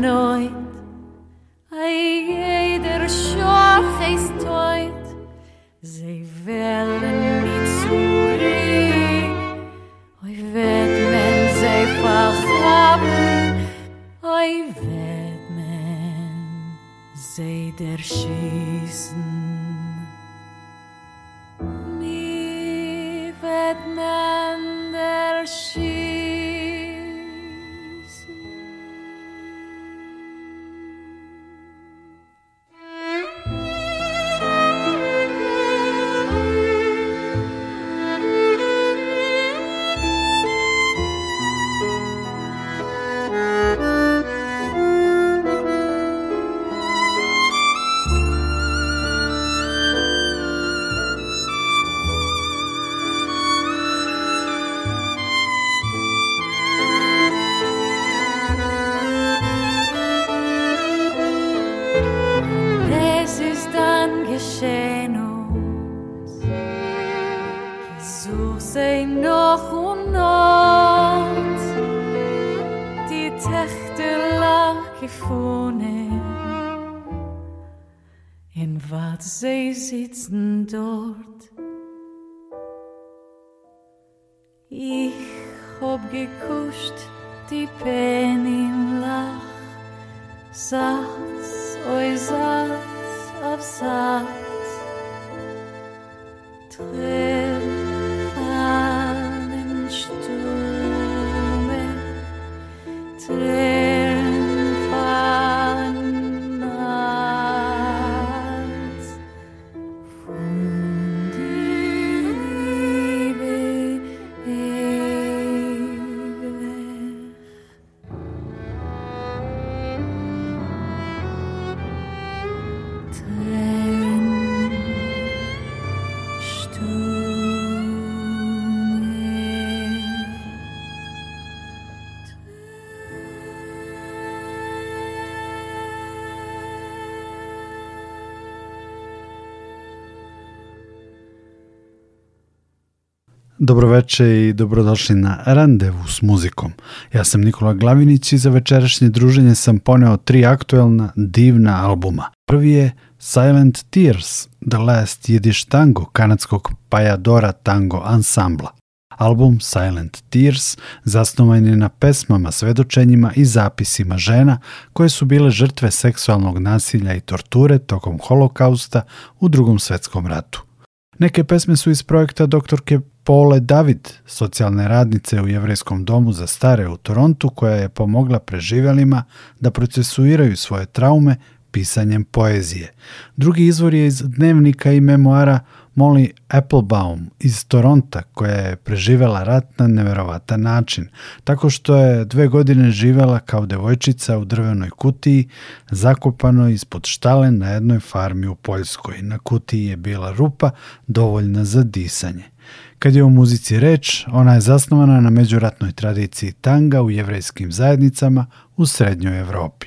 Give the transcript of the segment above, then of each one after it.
noit ay jeder shoch ist heut. Zey velen mit zuri oy vet men zey verhab oy vet men zey der schießen. Dobroveče i dobrodošli na Randevu s muzikom. Ja sam Nikola Glavinić i za večerašnje druženje sam poneo tri aktuelna, divna albuma. Prvi je Silent Tears, The Last Yiddish Tango kanadskog Pajadora Tango ansambla. Album Silent Tears zasnovan je na pesmama, svedočenjima i zapisima žena koje su bile žrtve seksualnog nasilja i torture tokom holokausta u drugom svetskom ratu. Neke pesme su iz projekta doktorke Pole David, socijalne radnice u Jevrejskom domu za stare u Torontu, koja je pomogla preživjelima da procesuiraju svoje traume pisanjem poezije. Drugi izvor je iz dnevnika i memoara Molly Applebaum iz Toronta, koja je preživela rat na neverovatan način, tako što je dve godine živela kao devojčica u drvenoj kutiji, zakopanoj ispod štale na jednoj farmi u Poljskoj. Na kutiji je bila rupa dovoljna za disanje. Kad je o muzici reč, ona je zasnovana na međuratnoj tradiciji tanga u jevrejskim zajednicama u srednjoj Evropi.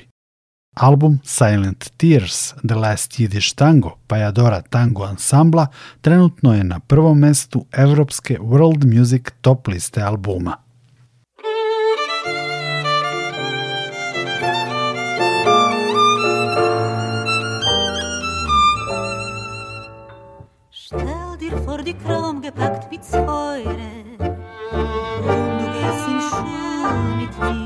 Album Silent Tears, The Last Yiddish Tango, Pajadora Tango ansambla, trenutno je na prvom mestu evropske World Music top liste albuma. gepackt mit Säure. Und du gehst in Schuh mit mir.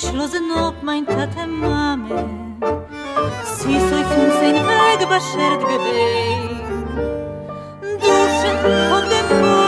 geschlossen ob mein Tate Mame. Sie soll von sein Weg beschert gewehen. Duschen von dem Mond.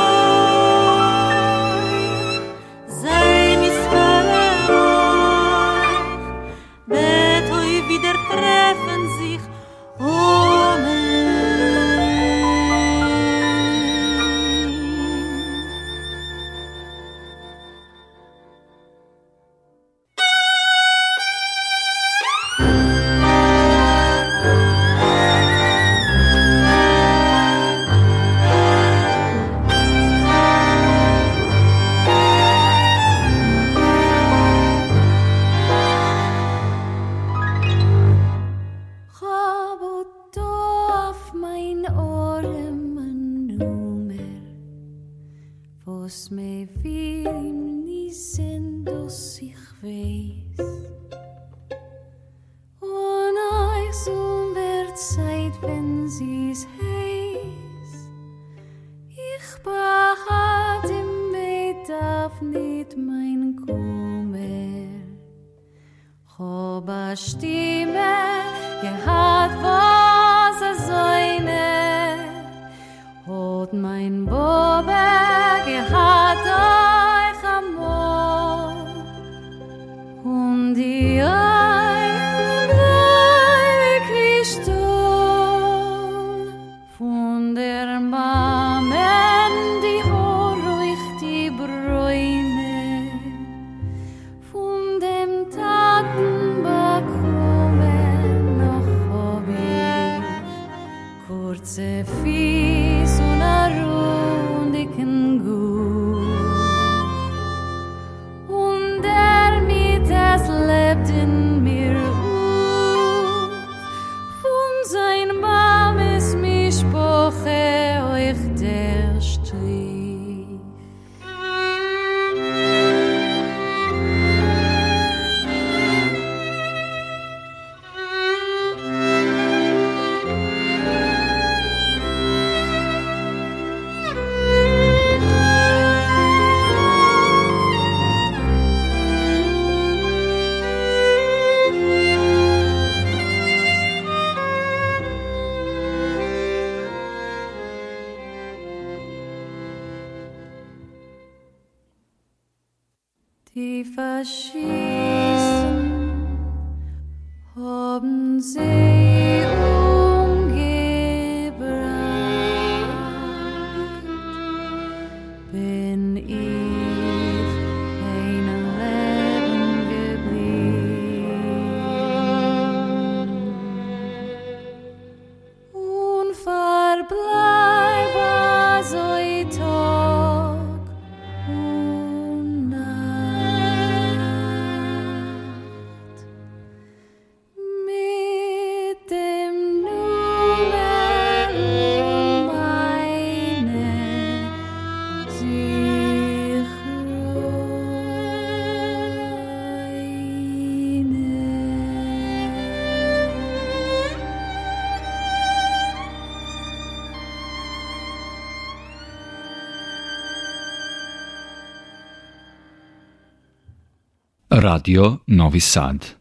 Radio Novi Sad.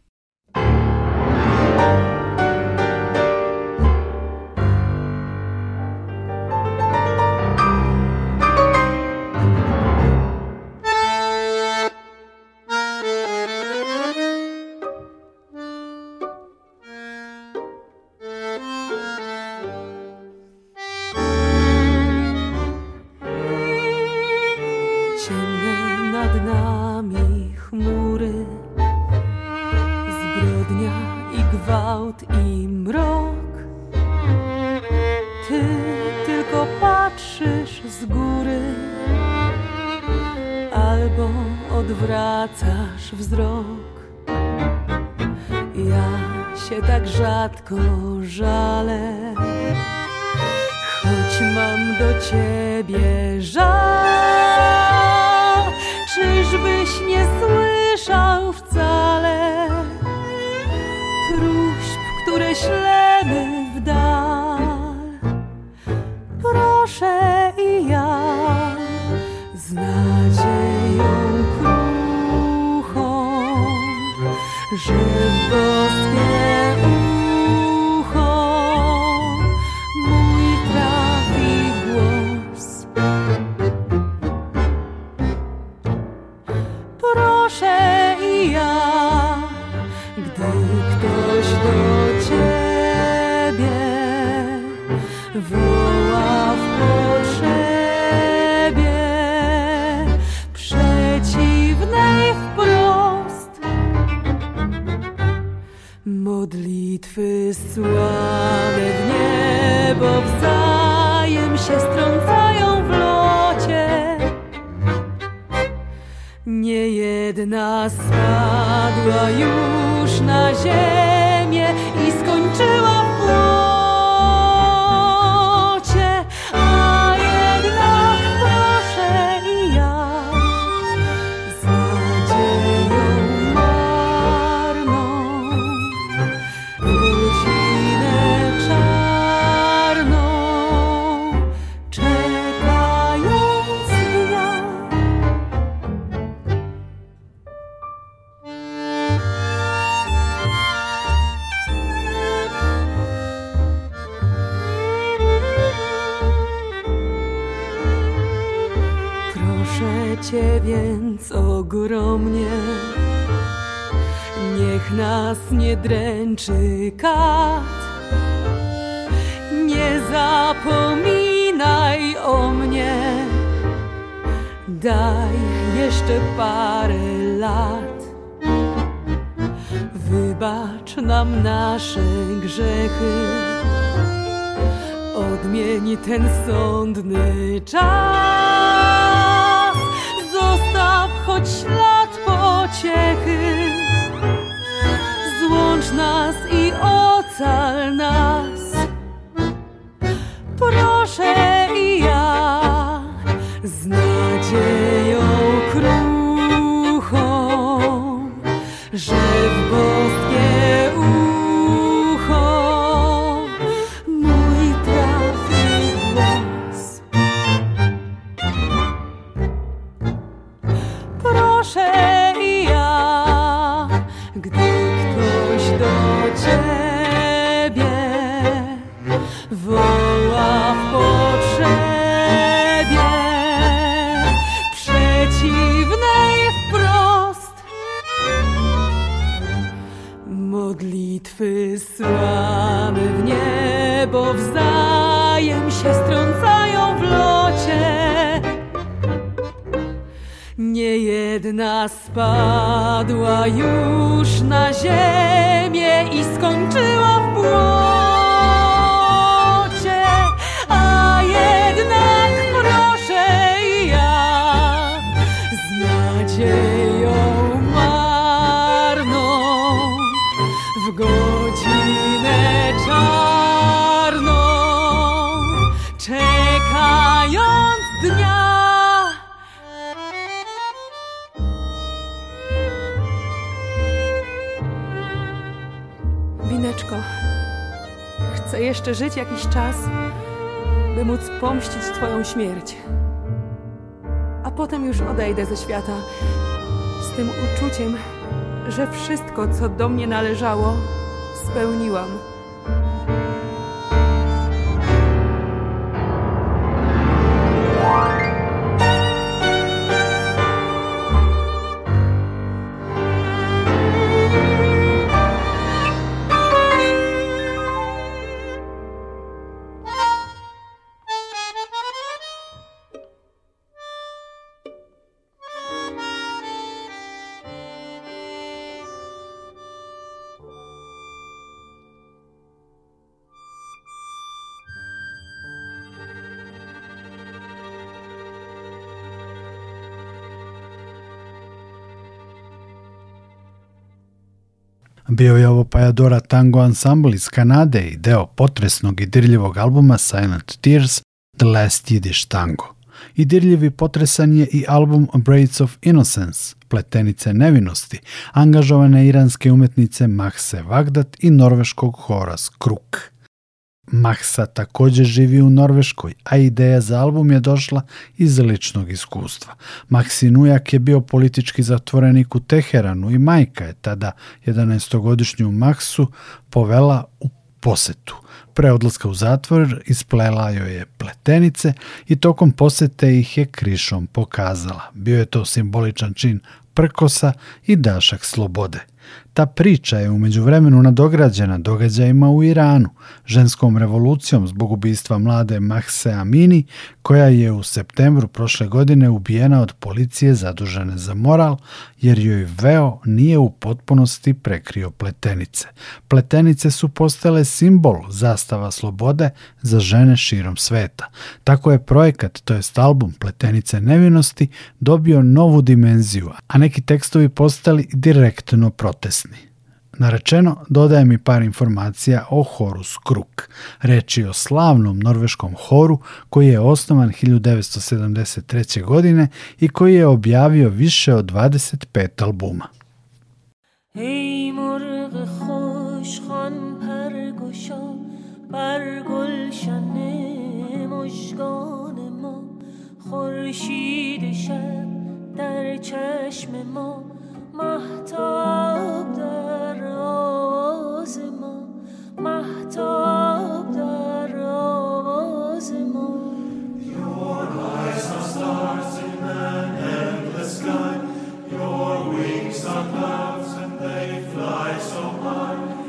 Nas i ocal nas. Spadła już na ziemię i skończyła w błocie, jeszcze żyć jakiś czas, by móc pomścić Twoją śmierć. A potem już odejdę ze świata z tym uczuciem, że wszystko, co do mnie należało, spełniłam. Bio je ovo Pajadora Tango Ensemble iz Kanade i deo potresnog i dirljivog albuma Silent Tears The Last Yiddish Tango. I dirljiv i potresan je i album Braids of Innocence, Pletenice nevinosti, angažovane iranske umetnice Mahse Vagdat i norveškog Horas Kruk. Mahsa takođe živi u Norveškoj, a ideja za album je došla iz ličnog iskustva. Mahsin ujak je bio politički zatvorenik u Teheranu i majka je tada 11-godišnju Mahsu povela u posetu. Pre odlaska u zatvor isplela joj je pletenice i tokom posete ih je krišom pokazala. Bio je to simboličan čin prkosa i dašak slobode. Ta priča je umeđu vremenu nadograđena događajima u Iranu, ženskom revolucijom zbog ubistva mlade Mahse Amini, koja je u septembru prošle godine ubijena od policije zadužene za moral, jer joj veo nije u potpunosti prekrio pletenice. Pletenice su postale simbol zastava slobode za žene širom sveta. Tako je projekat, to jest album Pletenice nevinosti, dobio novu dimenziju, a neki tekstovi postali direktno protestni. Narečeno, dodaje mi par informacija o horu Skruk. Reč je o slavnom norveškom horu koji je osnovan 1973. godine i koji je objavio više od 25 albuma. ای مرغ خوش خان پرگشا بر گلشن مژگان ما خورشید شب در چشم ما محتاب در آواز ما محتاب در آواز ما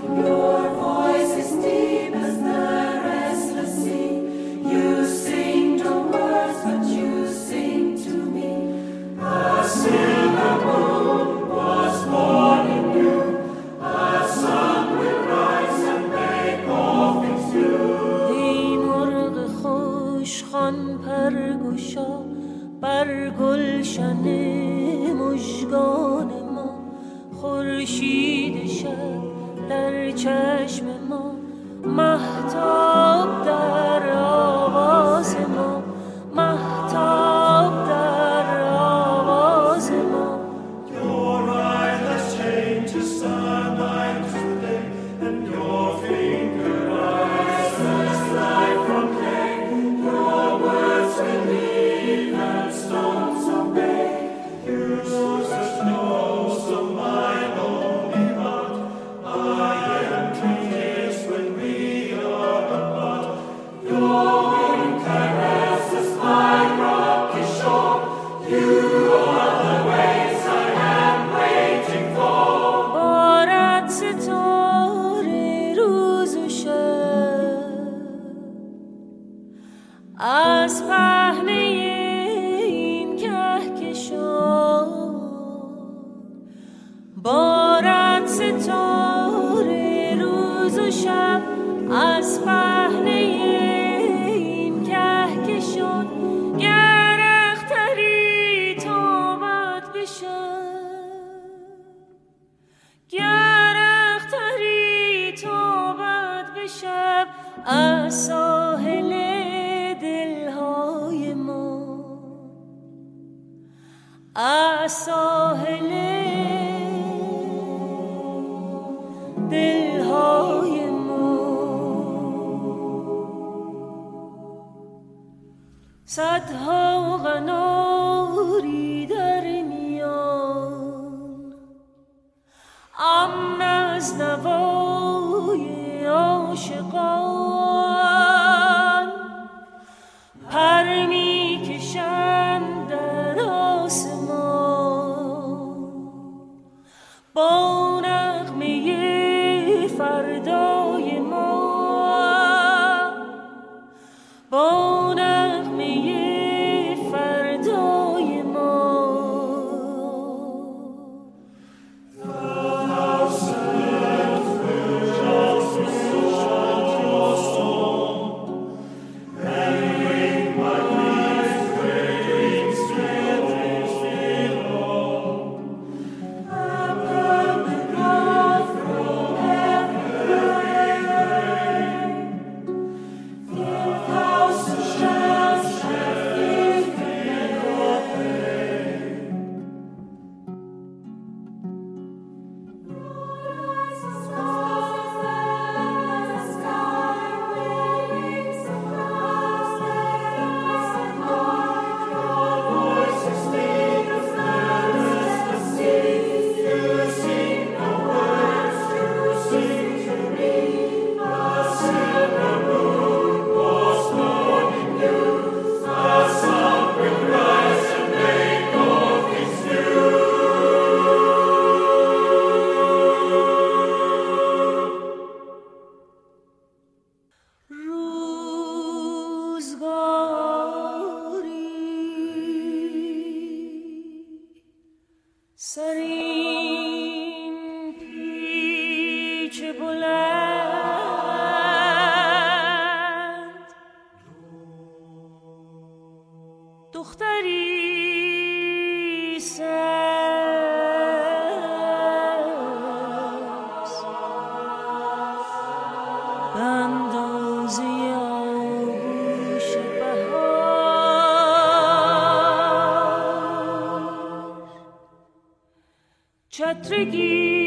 Your voice is deep بر گلشن مژگان ما خورشید شب در چشم ما محتاب در نغمه فردای ما. چترگی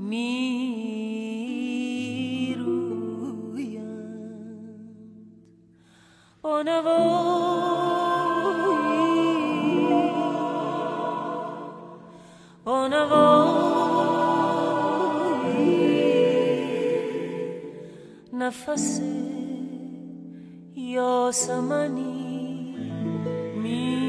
می رویند بانوایی بانوایی نفس یاسمنی می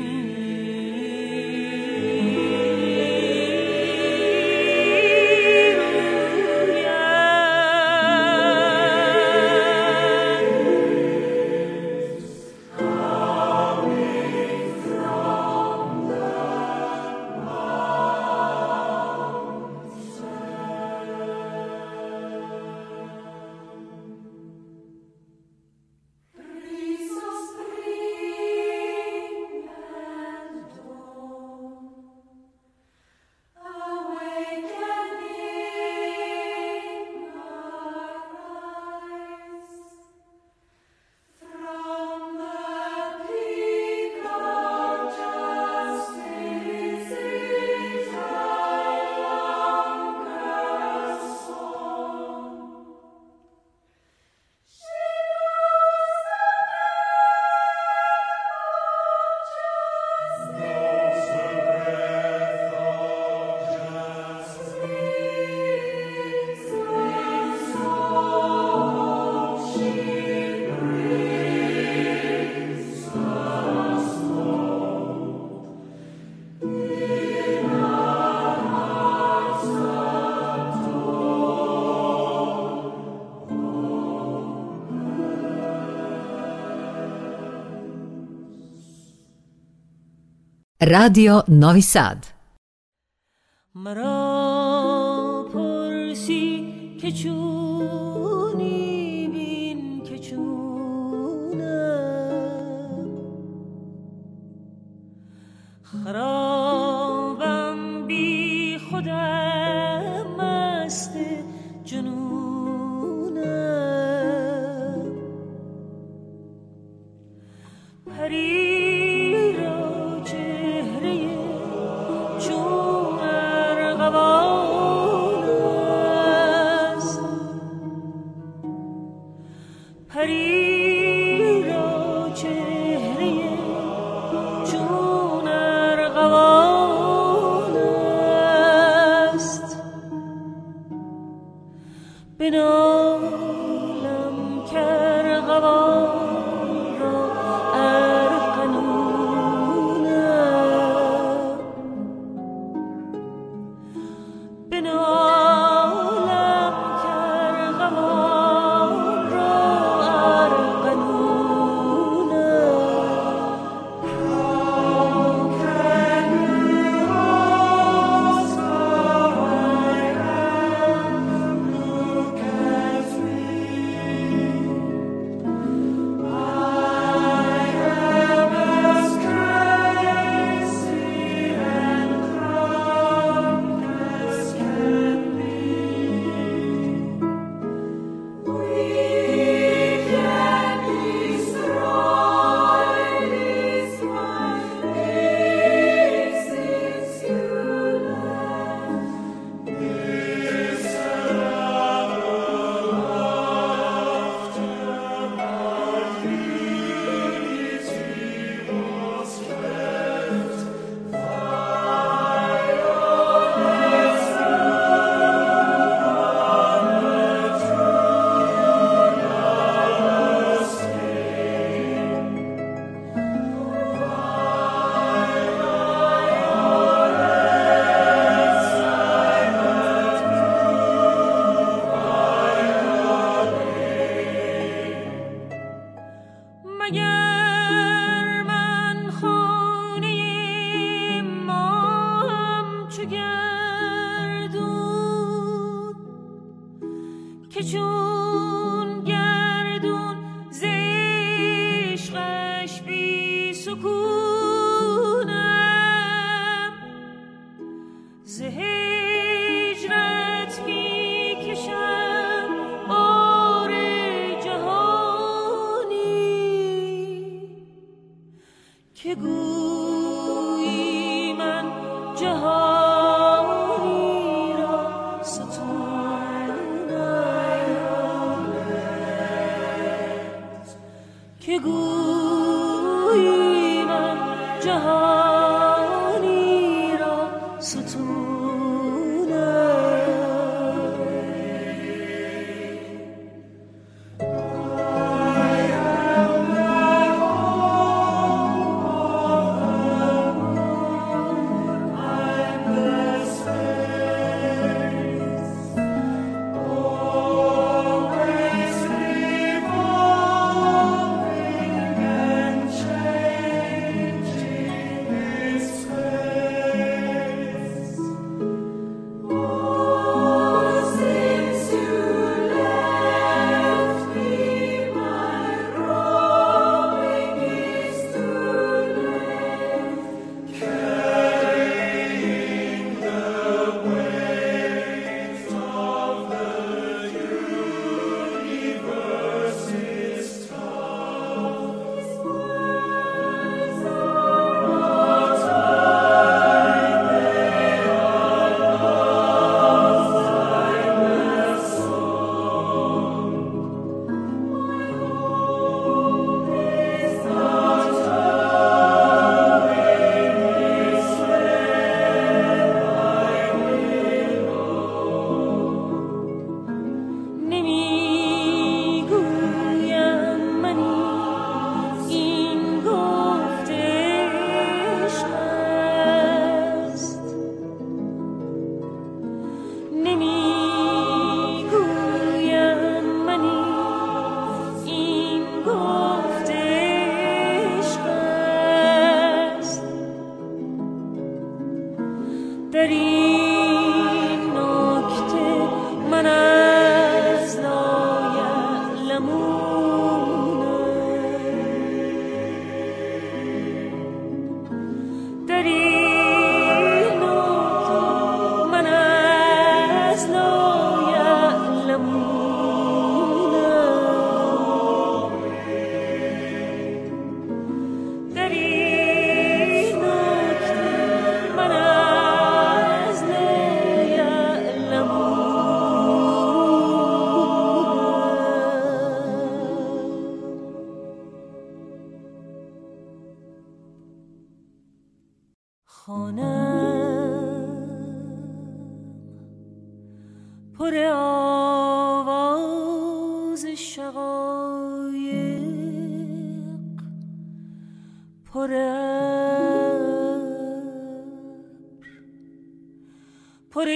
Radio Novi Sad. Mra pursi ke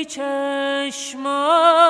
چشمان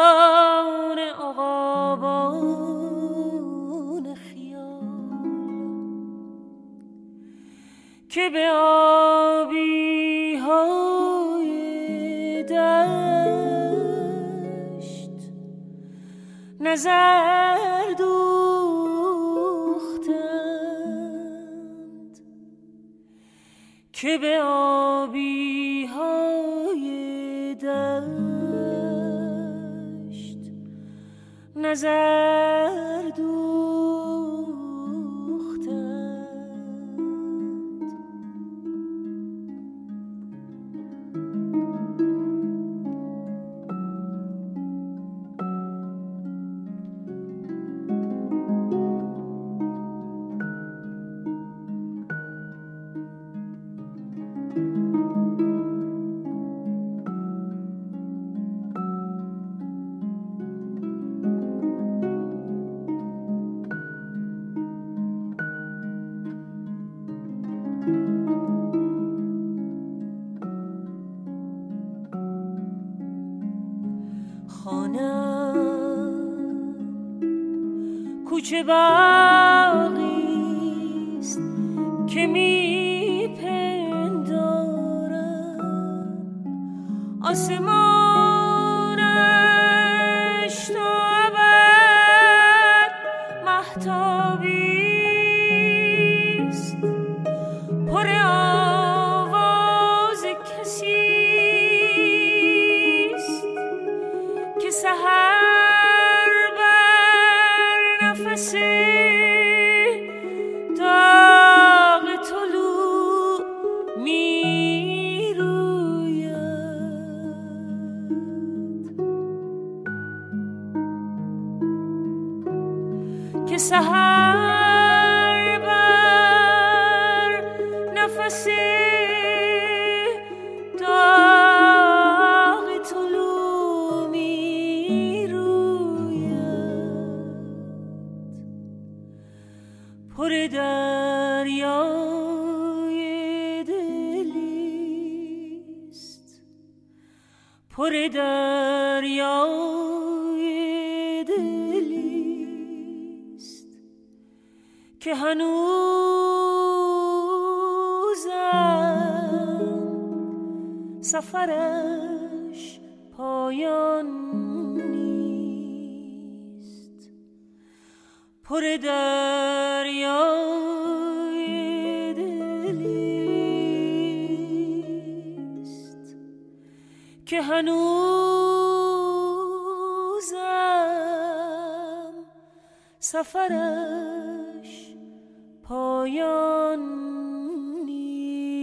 باقی است که می که هنوزم سفرش پایان نیست. پر دریای دلیست که هنوزم سفرش پایان نیست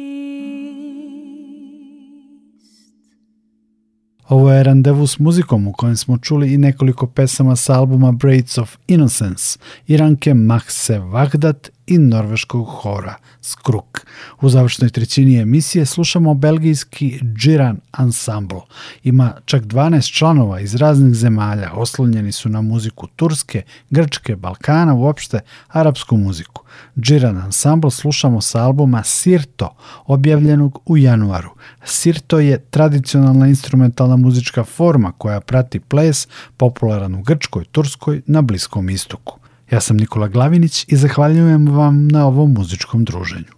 Ovo je randevu s muzikom u kojem smo čuli i nekoliko pesama sa albuma Braids of Innocence, Iranke Mahse Vagdat i norveškog hora Skruk. U završnoj trećini emisije slušamo belgijski Džiran Ensemble. Ima čak 12 članova iz raznih zemalja, oslonjeni su na muziku Turske, Grčke, Balkana, uopšte arapsku muziku. Džiran Ensemble slušamo sa albuma Sirto, objavljenog u januaru. Sirto je tradicionalna instrumentalna muzička forma koja prati ples popularan u Grčkoj, Turskoj, na Bliskom istoku. Ja sam Nikola Glavinić i zahvaljujem vam na ovom muzičkom druženju.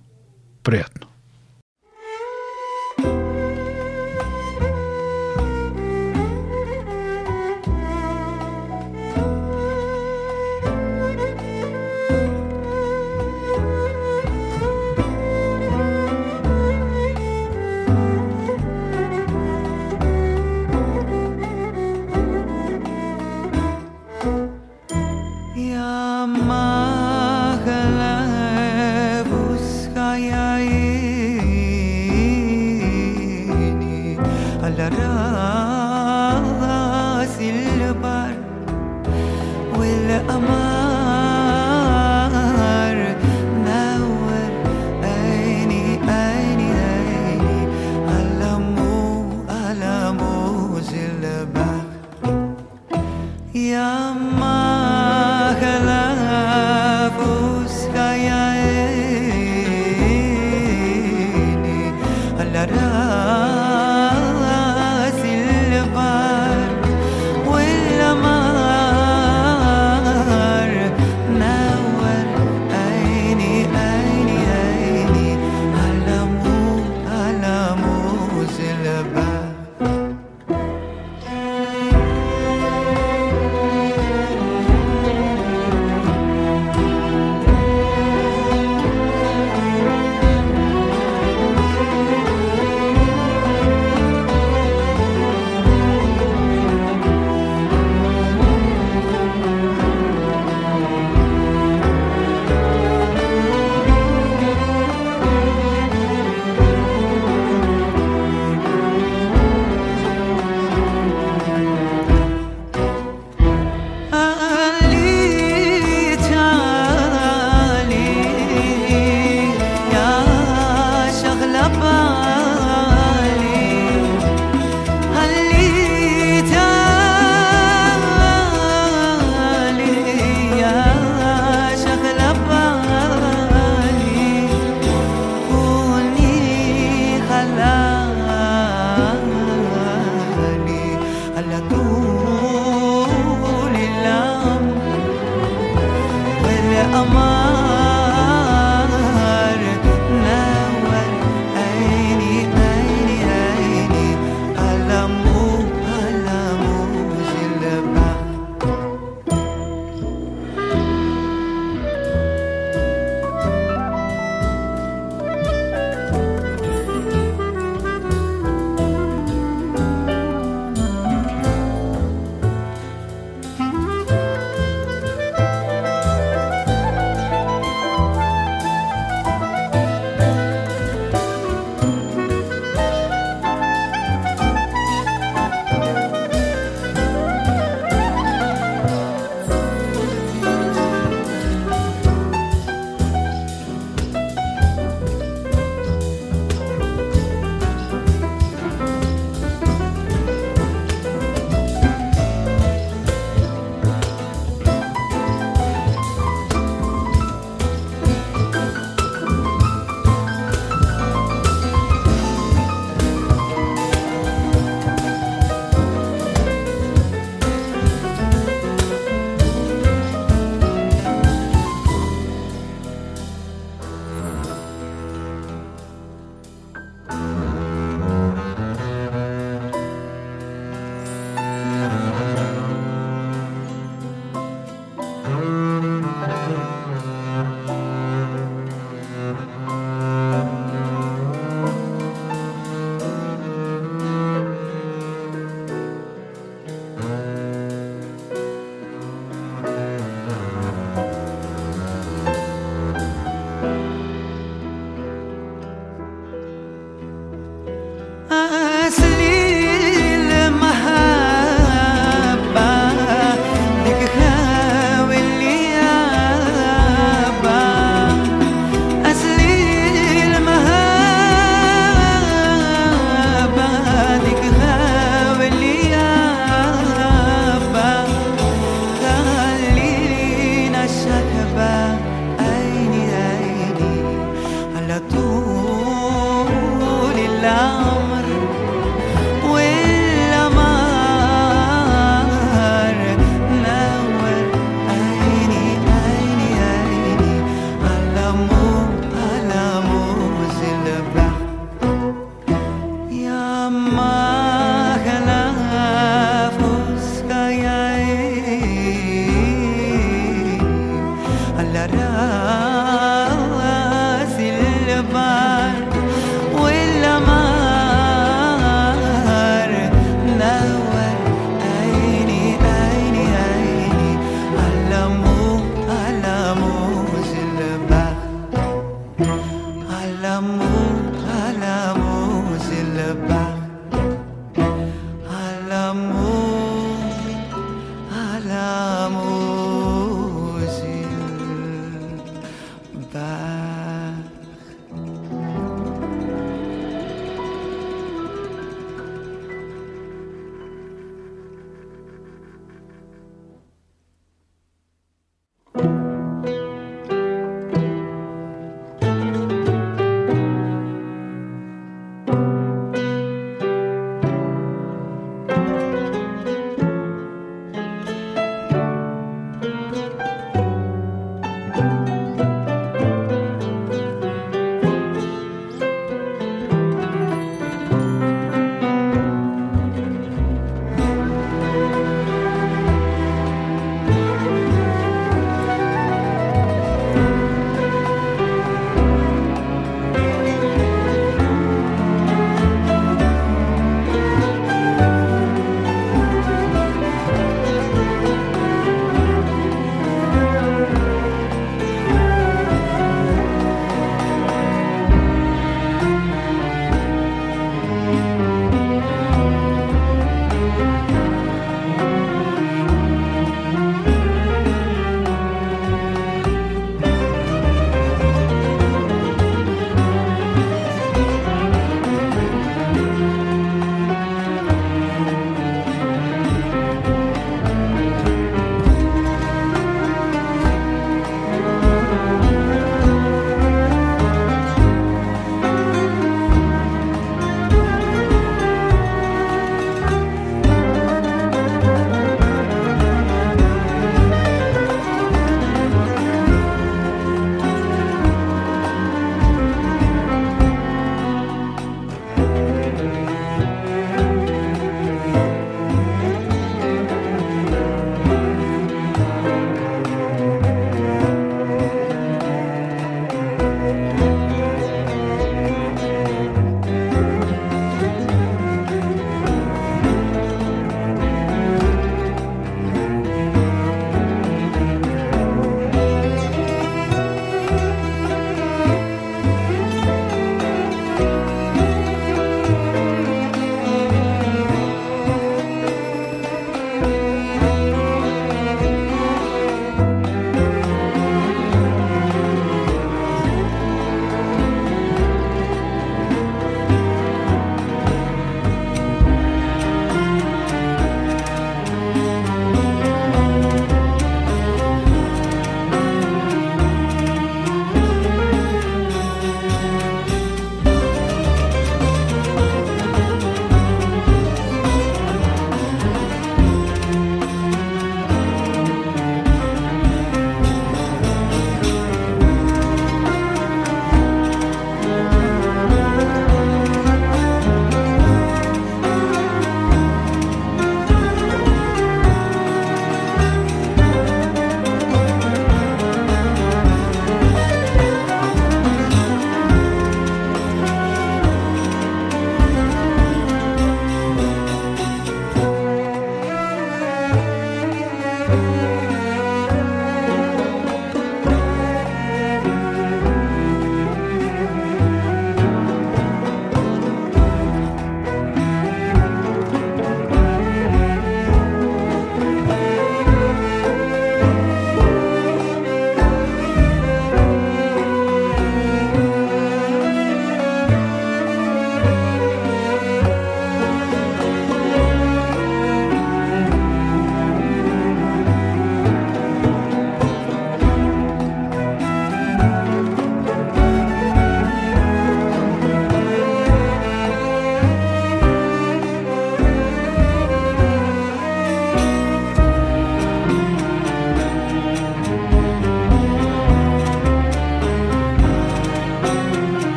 Prijatno.